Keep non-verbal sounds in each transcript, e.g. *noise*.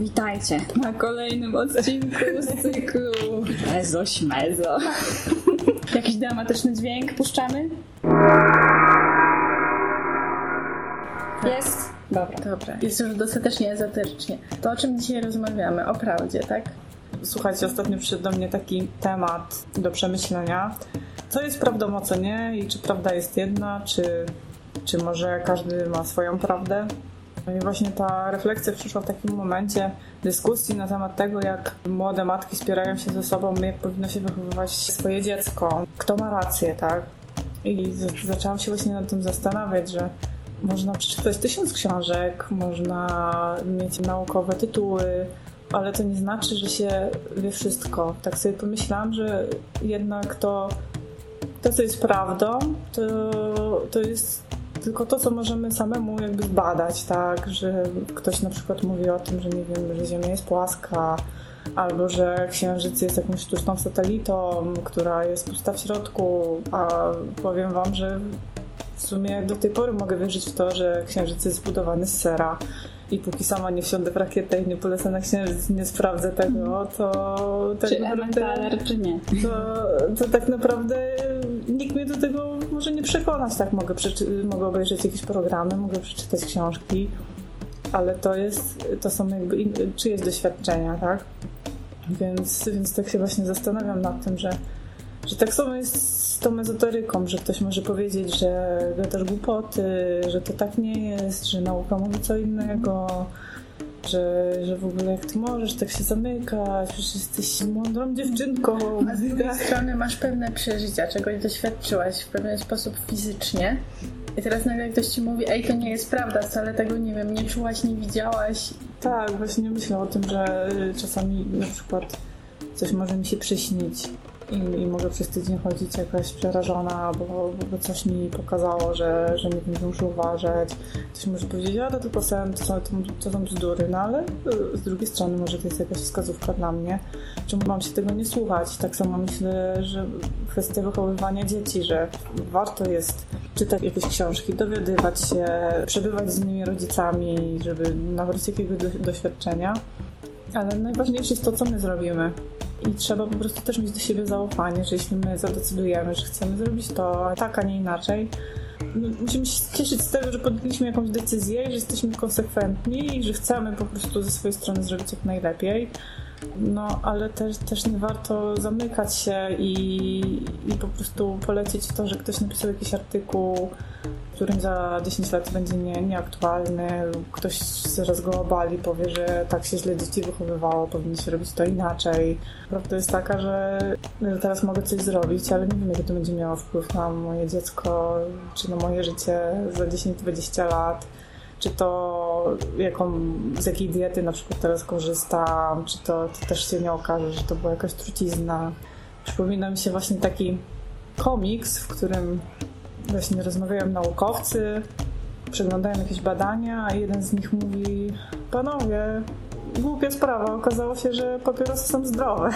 Witajcie na kolejnym odcinku z cyklu Mezo Śmezo. *laughs* Jakiś dramatyczny dźwięk puszczamy? Jest? Dobra. Dobra, jest już dostatecznie ezoterycznie. To o czym dzisiaj rozmawiamy? O prawdzie, tak? Słuchajcie, ostatnio przyszedł do mnie taki temat do przemyślenia. Co jest prawdą, a co nie? I czy prawda jest jedna, czy, czy może każdy ma swoją prawdę? No i właśnie ta refleksja przyszła w takim momencie dyskusji na temat tego, jak młode matki spierają się ze sobą, jak powinno się wychowywać swoje dziecko, kto ma rację, tak? I zaczęłam się właśnie nad tym zastanawiać, że można przeczytać tysiąc książek, można mieć naukowe tytuły, ale to nie znaczy, że się wie wszystko. Tak sobie pomyślałam, że jednak to, to co jest prawdą, to, to jest tylko to, co możemy samemu jakby zbadać, tak? Że ktoś na przykład mówi o tym, że nie wiem, że Ziemia jest płaska, albo że Księżyc jest jakąś sztuczną satelitą, która jest pusta w środku, a powiem wam, że w sumie do tej pory mogę wierzyć w to, że Księżyc jest zbudowany z sera. I póki sama nie wsiądę w rakietę i nie polecę na Księżyc nie sprawdzę tego, to tak Czy naprawdę czy nie? to, to tak naprawdę nikt mnie do tego przekonać. Tak, mogę, mogę obejrzeć jakieś programy, mogę przeczytać książki, ale to jest, to są jakby czyjeś doświadczenia, tak? Więc, więc tak się właśnie zastanawiam nad tym, że, że tak samo jest z tą ezoteryką, że ktoś może powiedzieć, że gadasz głupoty, że to tak nie jest, że nauka mówi co innego, że, że w ogóle jak ty możesz tak się zamykać, przecież jesteś mądrą dziewczynką. A z drugiej strony masz pewne przeżycia, czegoś doświadczyłaś w pewien sposób fizycznie. I teraz nagle ktoś ci mówi, ej, to nie jest prawda, wcale tego nie wiem, nie czułaś, nie widziałaś. Tak, właśnie myślę o tym, że czasami na przykład coś może mi się przyśnić i, i mogę przez tydzień chodzić jakaś przerażona, bo, bo coś mi pokazało, że, że nie muszę uważać. Ktoś może powiedzieć, ale to tylko sen, to, to, to są bzdury, no ale y, z drugiej strony może to jest jakaś wskazówka dla mnie, czemu mam się tego nie słuchać. Tak samo myślę, że kwestia wychowywania dzieci, że warto jest czytać jakieś książki, dowiadywać się, przebywać z innymi rodzicami, żeby nabrać jakiegoś do, doświadczenia. Ale najważniejsze jest to, co my zrobimy. I trzeba po prostu też mieć do siebie zaufanie, że jeśli my zadecydujemy, że chcemy zrobić to tak, a nie inaczej, no, musimy się cieszyć z tego, że podjęliśmy jakąś decyzję że jesteśmy konsekwentni i że chcemy po prostu ze swojej strony zrobić jak najlepiej. No, ale też, też nie warto zamykać się i, i po prostu polecić to, że ktoś napisał jakiś artykuł, którym za 10 lat będzie nie, nieaktualny, lub ktoś zaraz go obali, powie, że tak się źle dzieci wychowywało, powinno się robić to inaczej. Prawda jest taka, że, że teraz mogę coś zrobić, ale nie wiem, jaki to będzie miało wpływ na moje dziecko, czy na moje życie za 10-20 lat czy to jaką, z jakiej diety na przykład teraz korzystam, czy to, to też się nie okaże, że to była jakaś trucizna. Przypomina mi się właśnie taki komiks, w którym właśnie rozmawiają naukowcy, przeglądają jakieś badania, a jeden z nich mówi: Panowie, głupia sprawa, okazało się, że papierosy są zdrowe.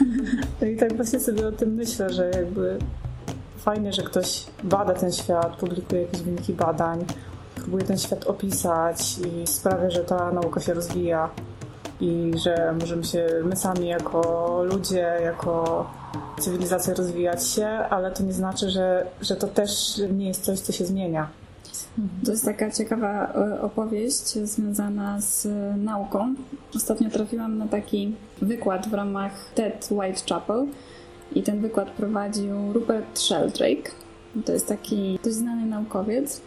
*laughs* I tak właśnie sobie o tym myślę, że jakby fajnie, że ktoś bada ten świat, publikuje jakieś wyniki badań, próbuje ten świat opisać i sprawia, że ta nauka się rozwija i że możemy się my sami jako ludzie, jako cywilizacja rozwijać się, ale to nie znaczy, że, że to też nie jest coś, co się zmienia. To jest taka ciekawa e, opowieść związana z e, nauką. Ostatnio trafiłam na taki wykład w ramach TED Whitechapel i ten wykład prowadził Rupert Sheldrake. To jest taki dość znany naukowiec.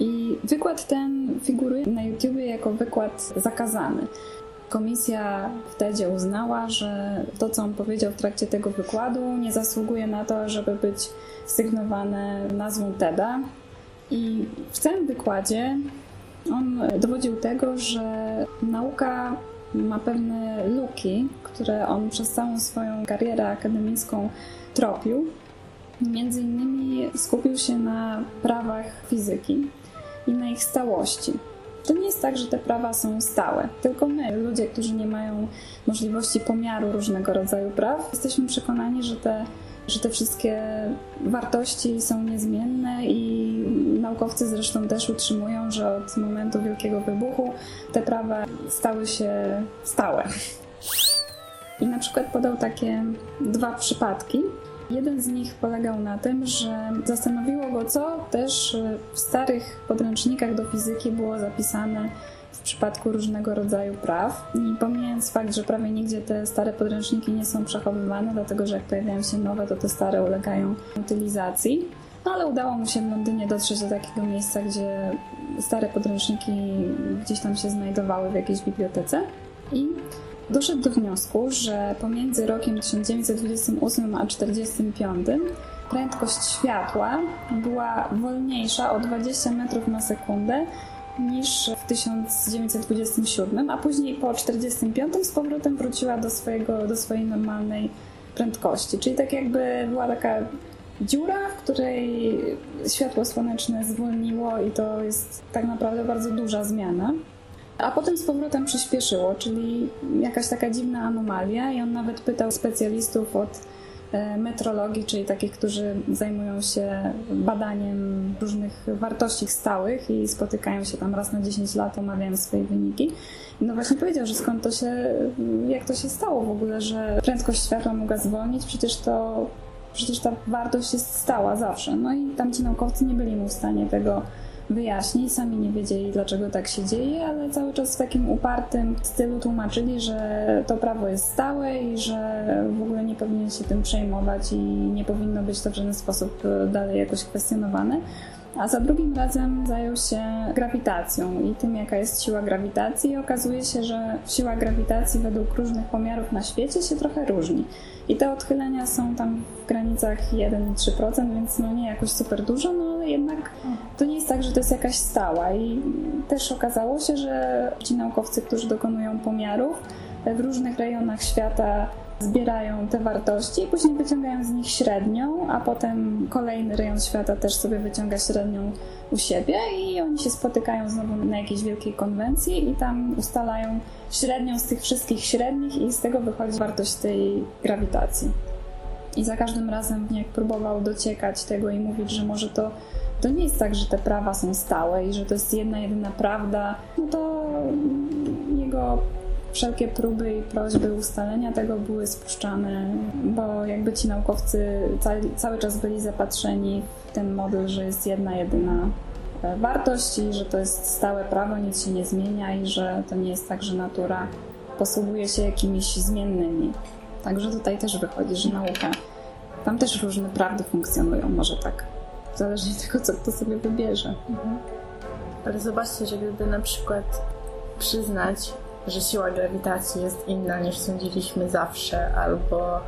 I wykład ten figuruje na YouTubie jako wykład zakazany. Komisja w TEDzie uznała, że to, co on powiedział w trakcie tego wykładu, nie zasługuje na to, żeby być sygnowane nazwą TEDa. I w całym wykładzie on dowodził tego, że nauka ma pewne luki, które on przez całą swoją karierę akademicką tropił. Między innymi skupił się na prawach fizyki i na ich stałości. To nie jest tak, że te prawa są stałe, tylko my, ludzie, którzy nie mają możliwości pomiaru różnego rodzaju praw, jesteśmy przekonani, że te że te wszystkie wartości są niezmienne i naukowcy zresztą też utrzymują, że od momentu Wielkiego Wybuchu te prawa stały się stałe. I na przykład podał takie dwa przypadki. Jeden z nich polegał na tym, że zastanowiło go, co też w starych podręcznikach do fizyki było zapisane w przypadku różnego rodzaju praw. I pomijając fakt, że prawie nigdzie te stare podręczniki nie są przechowywane, dlatego że jak pojawiają się nowe, to te stare ulegają utylizacji. No ale udało mu się w Londynie dotrzeć do takiego miejsca, gdzie stare podręczniki gdzieś tam się znajdowały w jakiejś bibliotece. I doszedł do wniosku, że pomiędzy rokiem 1928 a 1945 prędkość światła była wolniejsza o 20 metrów na sekundę niż w 1927, a później po 1945 z powrotem wróciła do, swojego, do swojej normalnej prędkości. Czyli tak jakby była taka dziura, w której światło słoneczne zwolniło i to jest tak naprawdę bardzo duża zmiana. A potem z powrotem przyspieszyło, czyli jakaś taka dziwna anomalia i on nawet pytał specjalistów od E, metrologii, czyli takich, którzy zajmują się badaniem różnych wartości stałych i spotykają się tam raz na 10 lat, omawiają swoje wyniki. No właśnie powiedział, że skąd to się, jak to się stało w ogóle, że prędkość światła mogła zwolnić, przecież to przecież ta wartość jest stała zawsze. No i tamci naukowcy nie byli mu w stanie tego wyjaśnić, sami nie wiedzieli dlaczego tak się dzieje, ale cały czas w takim upartym stylu tłumaczyli, że to prawo jest stałe i że w ogóle nie powinien się tym przejmować i nie powinno być to w żaden sposób dalej jakoś kwestionowane. A za drugim razem zajął się grawitacją i tym, jaka jest siła grawitacji. I okazuje się, że siła grawitacji według różnych pomiarów na świecie się trochę różni. I te odchylenia są tam w granicach 1-3%, więc no nie jakoś super dużo, no ale jednak to nie jest tak, że to jest jakaś stała. I też okazało się, że ci naukowcy, którzy dokonują pomiarów w różnych rejonach świata zbierają te wartości i później wyciągają z nich średnią, a potem kolejny rejon świata też sobie wyciąga średnią u siebie i oni się spotykają znowu na jakiejś wielkiej konwencji i tam ustalają średnią z tych wszystkich średnich i z tego wychodzi wartość tej grawitacji. I za każdym razem, jak próbował dociekać tego i mówić, że może to, to nie jest tak, że te prawa są stałe i że to jest jedna, jedyna prawda, no to jego wszelkie próby i prośby ustalenia tego były spuszczane, bo jakby ci naukowcy cały, cały czas byli zapatrzeni w ten model, że jest jedna, jedyna e, wartość i że to jest stałe prawo, nic się nie zmienia i że to nie jest tak, że natura posługuje się jakimiś zmiennymi. Także tutaj też wychodzi, że nauka, tam też różne prawdy funkcjonują, może tak. Zależnie od tego, co kto sobie wybierze. Mhm. Ale zobaczcie, że gdyby na przykład przyznać, że siła grawitacji jest inna niż sądziliśmy zawsze, albo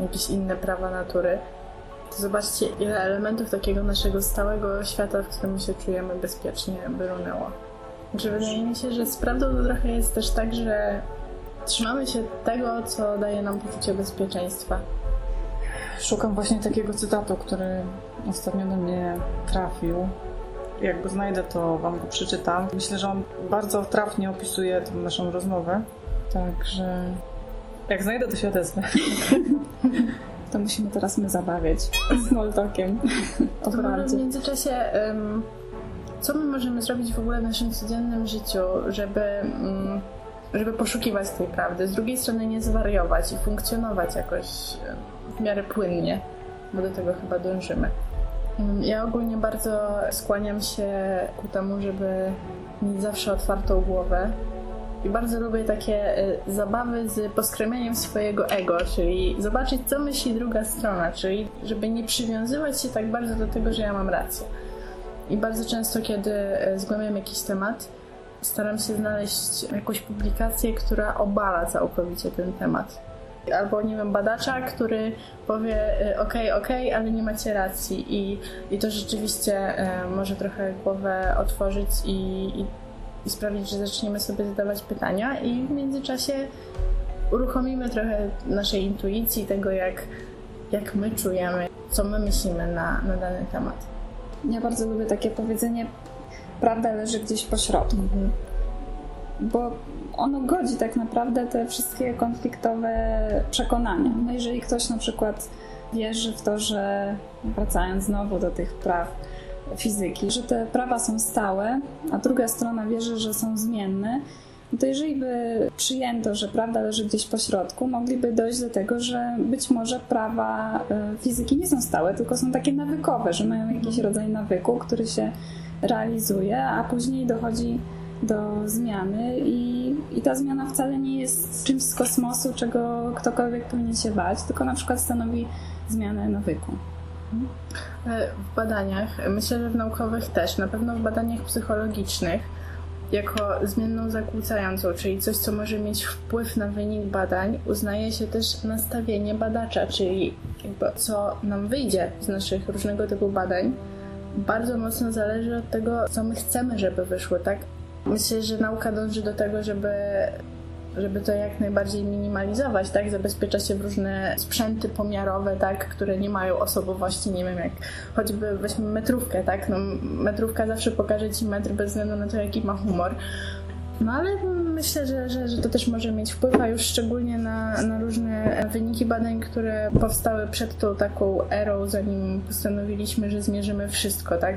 jakieś inne prawa natury, to zobaczcie, ile elementów takiego naszego stałego świata, w którym się czujemy bezpiecznie, by runęło. Znaczy, wydaje mi się, że z prawdą to trochę jest też tak, że trzymamy się tego, co daje nam poczucie bezpieczeństwa. Szukam właśnie takiego cytatu, który ostatnio do mnie trafił jak go znajdę, to Wam go przeczytam. Myślę, że on bardzo trafnie opisuje tę naszą rozmowę. Także jak znajdę, to się odezwę. *laughs* To musimy teraz my zabawiać small talkiem. To w międzyczasie, um, co my możemy zrobić w ogóle w naszym codziennym życiu, żeby, um, żeby poszukiwać tej prawdy? Z drugiej strony nie zwariować i funkcjonować jakoś w miarę płynnie, bo do tego chyba dążymy. Ja ogólnie bardzo skłaniam się ku temu, żeby mieć zawsze otwartą głowę. I bardzo lubię takie y, zabawy z poskremianiem swojego ego, czyli zobaczyć, co myśli druga strona, czyli żeby nie przywiązywać się tak bardzo do tego, że ja mam rację. I bardzo często, kiedy y, zgłębiam jakiś temat, staram się znaleźć jakąś publikację, która obala całkowicie ten temat. Albo nie wiem, badacza, który powie y, ok, ale nie macie racji. I, i to rzeczywiście y, może trochę głowę otworzyć i, i, i sprawić, że zaczniemy sobie zadawać pytania. I w międzyczasie uruchomimy trochę naszej intuicji, tego jak, jak my czujemy, co my myślimy na, na dany temat. Ja bardzo lubię takie powiedzenie, prawda leży gdzieś po środku. Mhm. Bo ono godzi tak naprawdę te wszystkie konfliktowe przekonania. No jeżeli ktoś na przykład wierzy w to, że wracając znowu do tych praw fizyki, że te prawa są stałe, a druga strona wierzy, że są zmienne, to jeżeli by przyjęto, że prawda leży gdzieś po środku, mogliby dojść do tego, że być może prawa e, fizyki nie są stałe, tylko są takie nawykowe, że mają jakiś rodzaj nawyku, który się realizuje, a później dochodzi do zmiany i, i ta zmiana wcale nie jest czymś z kosmosu, czego ktokolwiek powinien się bać, tylko na przykład stanowi zmianę nawyku. E, w badaniach, myślę, że w naukowych też, na pewno w badaniach psychologicznych, jako zmienną zakłócającą, czyli coś, co może mieć wpływ na wynik badań, uznaje się też nastawienie badacza, czyli co nam wyjdzie z naszych różnego typu badań, bardzo mocno zależy od tego, co my chcemy, żeby wyszło, tak? Myślę, że nauka dąży do tego, żeby żeby to jak najbardziej minimalizować, tak? Zabezpiecza się w różne sprzęty pomiarowe, tak? Które nie mają osobowości, nie wiem, jak choćby weźmy metrówkę, tak? No, metrówka zawsze pokaże ci metr bez względu na to, jaki ma humor. No ale myślę, że, że, że to też może mieć wpływ, a już szczególnie na, na różne wyniki badań, które powstały przed tą taką erą, zanim postanowiliśmy, że zmierzymy wszystko, tak?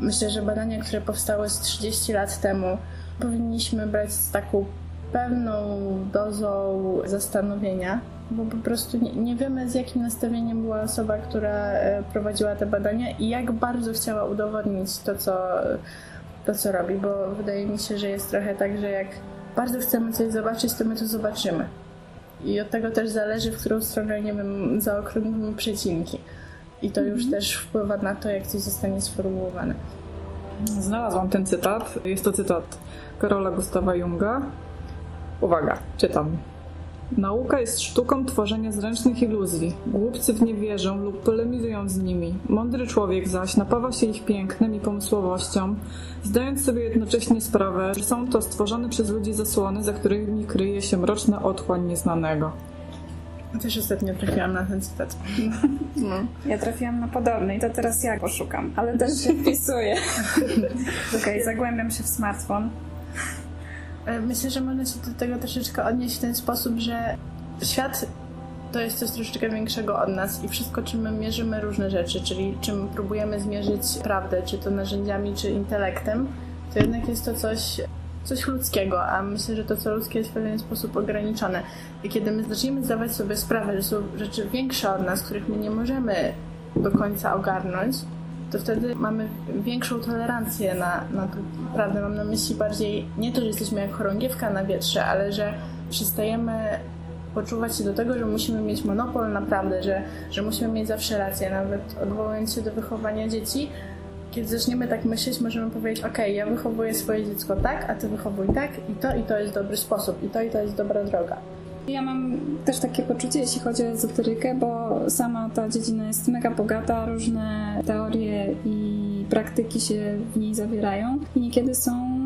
Myślę, że badania, które powstały z 30 lat temu, powinniśmy brać z taką pewną dozą zastanowienia, bo po prostu nie, nie, wiemy z jakim nastawieniem była osoba, która e, prowadziła te badania i jak bardzo chciała udowodnić to, co, to, co robi, bo wydaje mi się, że jest trochę tak, że jak bardzo chcemy coś zobaczyć, to my to zobaczymy. I od tego też zależy, w którą stronę, nie wiem, zaokrąglimy przecinki. I to już mhm. też wpływa na to, jak coś zostanie sformułowane. Znalazłam ten cytat. Jest to cytat Karola Gustawa Junga. Uwaga, czytam. Nauka jest sztuką tworzenia zręcznych iluzji. Głupcy w nie wierzą lub polemizują z nimi. Mądry człowiek zaś napawa się ich pięknem i pomysłowością, zdając sobie jednocześnie sprawę, że są to stworzone przez ludzi zasłony, za którymi kryje się mroczna otchłań nieznanego. Też ostatnio trafiłam na ten cytat. *laughs* No. Ja trafiłam na podobny i to teraz ja poszukam, ale też się wpisuję. *laughs* Okej, okay, zagłębiam się w smartfon. E, myślę, że można się do tego troszeczkę odnieść w ten sposób, że świat to jest coś troszeczkę większego od nas i wszystko, czym my mierzymy różne rzeczy, czyli czym próbujemy zmierzyć prawdę, czy to narzędziami, czy intelektem, to jednak jest to coś, coś ludzkiego, a myślę, że to, co ludzkie jest w pewien sposób ograniczone. I kiedy my zaczniemy zdawać sobie sprawę, że są rzeczy większe od nas, których my nie możemy do końca ogarnąć, to wtedy mamy większą tolerancję na, na to prawdę. Mam na myśli bardziej nie to, że jesteśmy jak chorągiewka na wietrze, ale że przestajemy poczuwać się do tego, że musimy mieć monopol na prawdę, że, że musimy mieć zawsze rację, nawet odwołując się do wychowania dzieci. Kiedy zaczniemy tak myśleć, możemy powiedzieć, ok, ja wychowuję swoje dziecko tak, a ty wychowuj tak i to i to jest dobry sposób i to i to jest dobra droga. Ja mam też takie poczucie, jeśli chodzi o ezoterykę, bo sama ta dziedzina jest mega bogata, różne teorie i praktyki się w niej zawierają i niekiedy są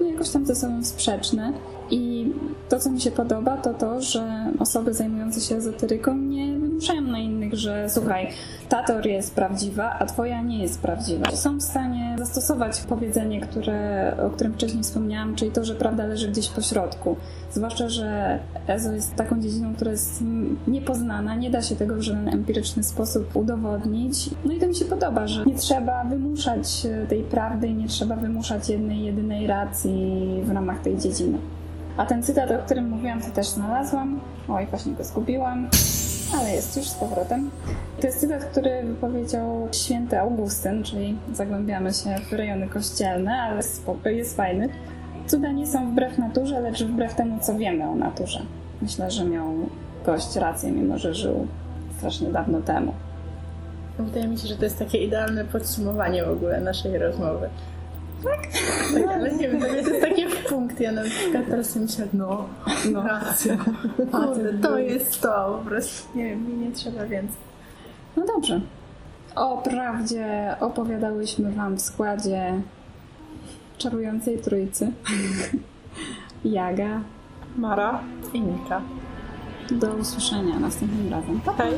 no, jakoś tam ze sobą sprzeczne. I to, co mi się podoba, to to, że osoby zajmujące się ezoteryką nie wymuszają na innych, że słuchaj, ta teoria jest prawdziwa, a twoja nie jest prawdziwa. Są w stanie zastosować powiedzenie, które, o którym wcześniej wspomniałam, czyli to, że prawda leży gdzieś po środku. Zwłaszcza, że EZO jest taką dziedziną, która jest niepoznana, nie da się tego w żaden empiryczny sposób udowodnić. No i to mi się podoba, że nie trzeba wymuszać tej prawdy nie trzeba wymuszać jednej, jedynej racji w ramach tej dziedziny. A ten cytat, o którym mówiłam, to też znalazłam. Oj, właśnie go zgubiłam, ale jest już z powrotem. To jest cytat, który wypowiedział święty Augustyn, czyli zagłębiamy się w rejony kościelne, ale jest fajny. Cuda nie są wbrew naturze, lecz wbrew temu, co wiemy o naturze. Myślę, że miał gość rację, mimo że żył strasznie dawno temu. Wydaje mi się, że to jest takie idealne podsumowanie w ogóle naszej rozmowy. Tak? tak ale nie wiem, to jest taki punkt. Ja na przykład teraz myślę, no, no. racja. Kurde, to jest to. Po prostu nie wiem, mi nie trzeba więcej. No dobrze. O prawdzie opowiadałyśmy Wam w składzie czarującej trójcy. *laughs* Jaga, Mara i Nika. Do usłyszenia następnym razem. Pa! Hej.